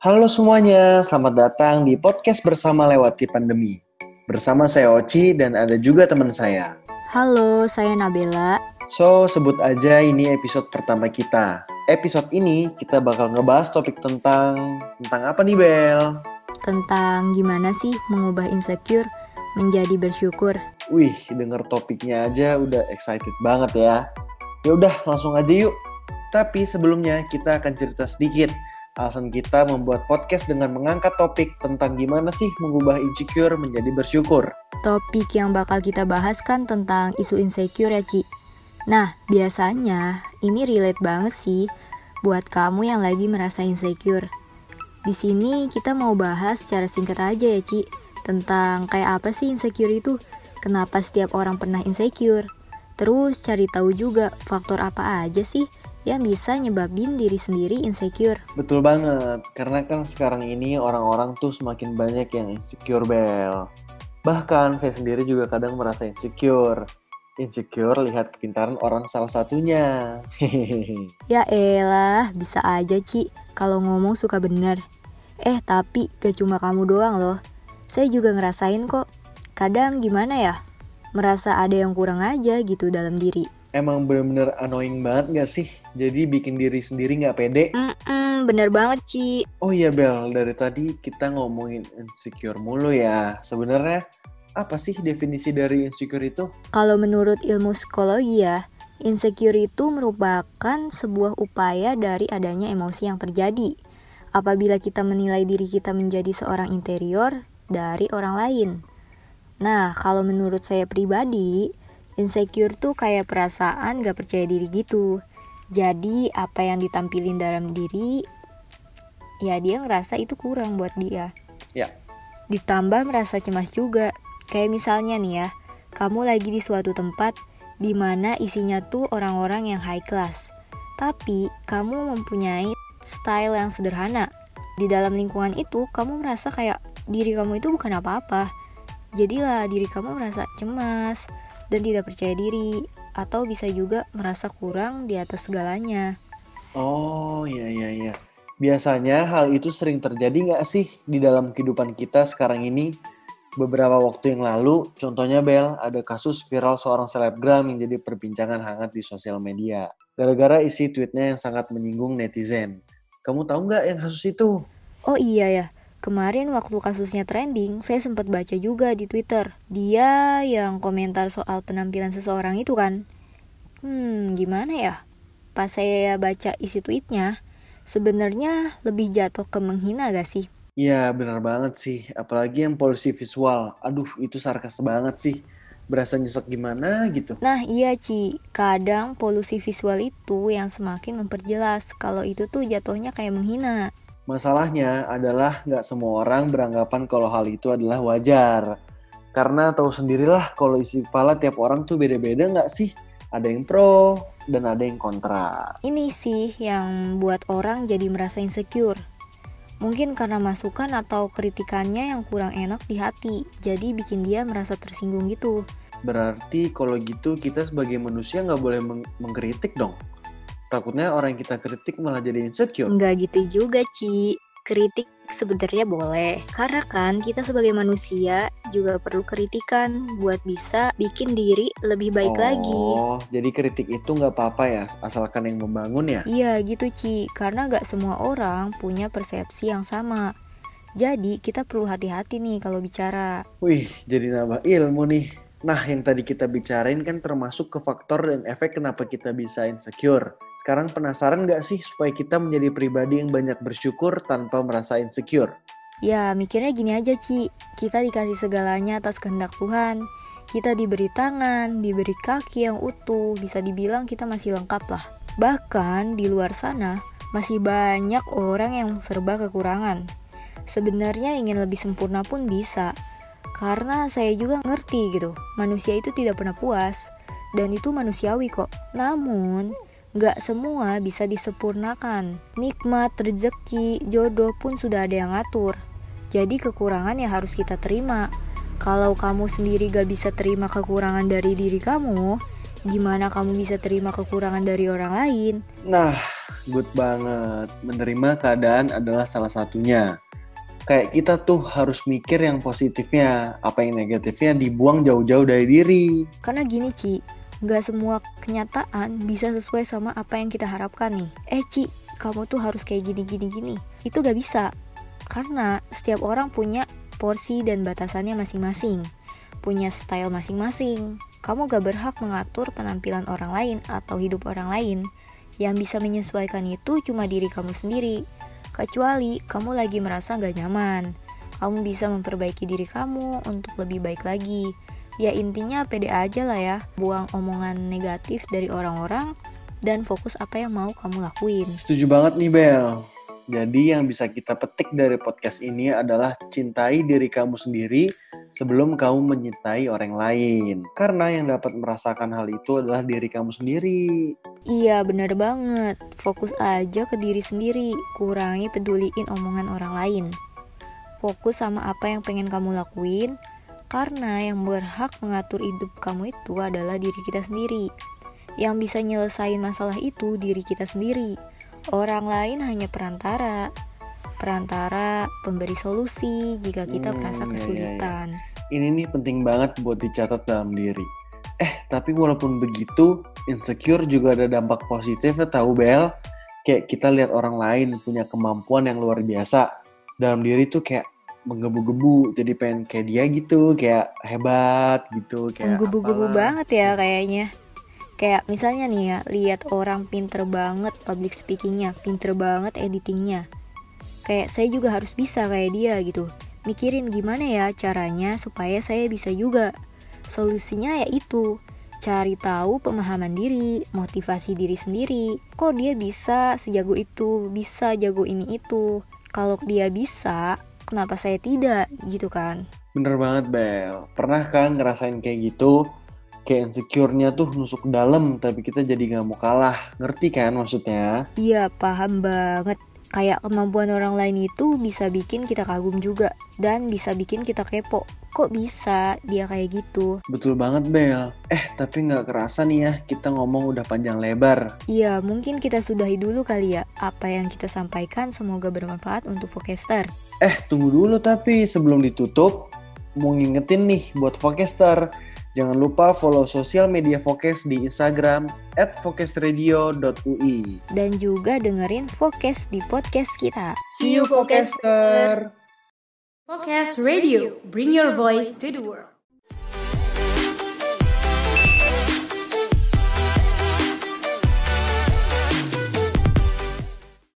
Halo semuanya, selamat datang di podcast bersama lewati pandemi. Bersama saya Oci dan ada juga teman saya. Halo, saya Nabela. So, sebut aja ini episode pertama kita. Episode ini kita bakal ngebahas topik tentang tentang apa nih Bel? Tentang gimana sih mengubah insecure menjadi bersyukur. Wih, denger topiknya aja udah excited banget ya. Ya udah, langsung aja yuk. Tapi sebelumnya kita akan cerita sedikit alasan kita membuat podcast dengan mengangkat topik tentang gimana sih mengubah insecure menjadi bersyukur. Topik yang bakal kita bahas kan tentang isu insecure ya, Ci. Nah, biasanya ini relate banget sih buat kamu yang lagi merasa insecure. Di sini kita mau bahas secara singkat aja ya, Ci, tentang kayak apa sih insecure itu, kenapa setiap orang pernah insecure. Terus cari tahu juga faktor apa aja sih yang bisa nyebabin diri sendiri insecure. Betul banget, karena kan sekarang ini orang-orang tuh semakin banyak yang insecure, Bel. Bahkan saya sendiri juga kadang merasa insecure. Insecure lihat kepintaran orang salah satunya. ya elah, bisa aja Ci, kalau ngomong suka bener. Eh tapi gak cuma kamu doang loh. Saya juga ngerasain kok. Kadang gimana ya, merasa ada yang kurang aja gitu dalam diri emang bener-bener annoying banget gak sih? Jadi bikin diri sendiri gak pede? Mm-mm, bener banget, Ci. Oh iya, Bel. Dari tadi kita ngomongin insecure mulu ya. Sebenarnya apa sih definisi dari insecure itu? Kalau menurut ilmu psikologi ya, insecure itu merupakan sebuah upaya dari adanya emosi yang terjadi. Apabila kita menilai diri kita menjadi seorang interior dari orang lain. Nah, kalau menurut saya pribadi, Insecure tuh kayak perasaan gak percaya diri gitu. Jadi apa yang ditampilin dalam diri, ya dia ngerasa itu kurang buat dia. Ya. Ditambah merasa cemas juga. Kayak misalnya nih ya, kamu lagi di suatu tempat di mana isinya tuh orang-orang yang high class. Tapi kamu mempunyai style yang sederhana. Di dalam lingkungan itu, kamu merasa kayak diri kamu itu bukan apa-apa. Jadilah diri kamu merasa cemas, dan tidak percaya diri atau bisa juga merasa kurang di atas segalanya. Oh iya iya iya. Biasanya hal itu sering terjadi nggak sih di dalam kehidupan kita sekarang ini? Beberapa waktu yang lalu, contohnya Bel, ada kasus viral seorang selebgram yang jadi perbincangan hangat di sosial media. Gara-gara isi tweetnya yang sangat menyinggung netizen. Kamu tahu nggak yang kasus itu? Oh iya ya, Kemarin waktu kasusnya trending, saya sempat baca juga di Twitter. Dia yang komentar soal penampilan seseorang itu kan. Hmm, gimana ya? Pas saya baca isi tweetnya, sebenarnya lebih jatuh ke menghina gak sih? Iya, benar banget sih. Apalagi yang polusi visual. Aduh, itu sarkas banget sih. Berasa nyesek gimana gitu. Nah iya Ci, kadang polusi visual itu yang semakin memperjelas kalau itu tuh jatuhnya kayak menghina. Masalahnya adalah nggak semua orang beranggapan kalau hal itu adalah wajar. Karena tahu sendirilah kalau isi kepala tiap orang tuh beda-beda nggak sih? Ada yang pro dan ada yang kontra. Ini sih yang buat orang jadi merasa insecure. Mungkin karena masukan atau kritikannya yang kurang enak di hati, jadi bikin dia merasa tersinggung gitu. Berarti kalau gitu kita sebagai manusia nggak boleh meng mengkritik dong? Takutnya orang yang kita kritik malah jadi insecure. Enggak gitu juga, Ci. Kritik sebenarnya boleh. Karena kan kita sebagai manusia juga perlu kritikan buat bisa bikin diri lebih baik oh, lagi. Oh, jadi kritik itu nggak apa-apa ya, asalkan yang membangun ya? Iya gitu, Ci. Karena nggak semua orang punya persepsi yang sama. Jadi kita perlu hati-hati nih kalau bicara. Wih, jadi nambah ilmu nih. Nah, yang tadi kita bicarain kan termasuk ke faktor dan efek kenapa kita bisa insecure. Sekarang penasaran gak sih supaya kita menjadi pribadi yang banyak bersyukur tanpa merasa insecure? Ya, mikirnya gini aja, Ci. Kita dikasih segalanya atas kehendak Tuhan. Kita diberi tangan, diberi kaki yang utuh, bisa dibilang kita masih lengkap lah. Bahkan di luar sana, masih banyak orang yang serba kekurangan. Sebenarnya ingin lebih sempurna pun bisa. Karena saya juga ngerti gitu, manusia itu tidak pernah puas. Dan itu manusiawi kok. Namun, Gak semua bisa disempurnakan. Nikmat, rezeki, jodoh pun sudah ada yang ngatur. Jadi kekurangan yang harus kita terima. Kalau kamu sendiri gak bisa terima kekurangan dari diri kamu, gimana kamu bisa terima kekurangan dari orang lain? Nah, good banget. Menerima keadaan adalah salah satunya. Kayak kita tuh harus mikir yang positifnya, apa yang negatifnya dibuang jauh-jauh dari diri. Karena gini Ci, nggak semua kenyataan bisa sesuai sama apa yang kita harapkan nih. Eh Ci, kamu tuh harus kayak gini-gini-gini. Itu gak bisa. Karena setiap orang punya porsi dan batasannya masing-masing. Punya style masing-masing. Kamu gak berhak mengatur penampilan orang lain atau hidup orang lain. Yang bisa menyesuaikan itu cuma diri kamu sendiri. Kecuali kamu lagi merasa gak nyaman. Kamu bisa memperbaiki diri kamu untuk lebih baik lagi. Ya intinya pede aja lah ya, buang omongan negatif dari orang-orang dan fokus apa yang mau kamu lakuin. Setuju banget nih Bel. Jadi yang bisa kita petik dari podcast ini adalah cintai diri kamu sendiri sebelum kamu menyintai orang lain. Karena yang dapat merasakan hal itu adalah diri kamu sendiri. Iya bener banget, fokus aja ke diri sendiri, kurangi peduliin omongan orang lain. Fokus sama apa yang pengen kamu lakuin, karena yang berhak mengatur hidup kamu itu adalah diri kita sendiri. Yang bisa nyelesain masalah itu diri kita sendiri. Orang lain hanya perantara. Perantara pemberi solusi jika kita Hmm, merasa iya, iya, kesulitan. Ini nih penting banget buat dicatat dalam diri. Eh, tapi walaupun begitu, insecure juga ada dampak positifnya tahu Bel. Kayak kita lihat orang lain punya kemampuan yang luar biasa. Dalam diri tuh kayak menggebu-gebu, jadi pengen kayak dia gitu, kayak hebat gitu, kayak Menggebu-gebu banget ya kayaknya. Kayak misalnya nih ya, lihat orang pinter banget public speakingnya, pinter banget editingnya. Kayak saya juga harus bisa kayak dia gitu. Mikirin gimana ya caranya supaya saya bisa juga. Solusinya ya itu, cari tahu pemahaman diri, motivasi diri sendiri. Kok dia bisa sejago itu, bisa jago ini itu. Kalau dia bisa, kenapa saya tidak gitu kan? Bener banget Bel. Pernah kan ngerasain kayak gitu? Kayak insecure-nya tuh nusuk dalam, tapi kita jadi nggak mau kalah. Ngerti kan maksudnya? Iya, paham banget. Kayak kemampuan orang lain itu bisa bikin kita kagum juga dan bisa bikin kita kepo. Kok bisa dia kayak gitu? Betul banget Bel. Eh, tapi nggak kerasa nih ya, kita ngomong udah panjang lebar. Iya, mungkin kita sudahi dulu kali ya. Apa yang kita sampaikan semoga bermanfaat untuk Vokester. Eh, tunggu dulu tapi sebelum ditutup, mau ngingetin nih buat Vokester. Jangan lupa follow sosial media Vokes di Instagram at vokesradio.ui. Dan juga dengerin Vokes di podcast kita. See you Vokester! Podcast Radio, bring your voice to the world.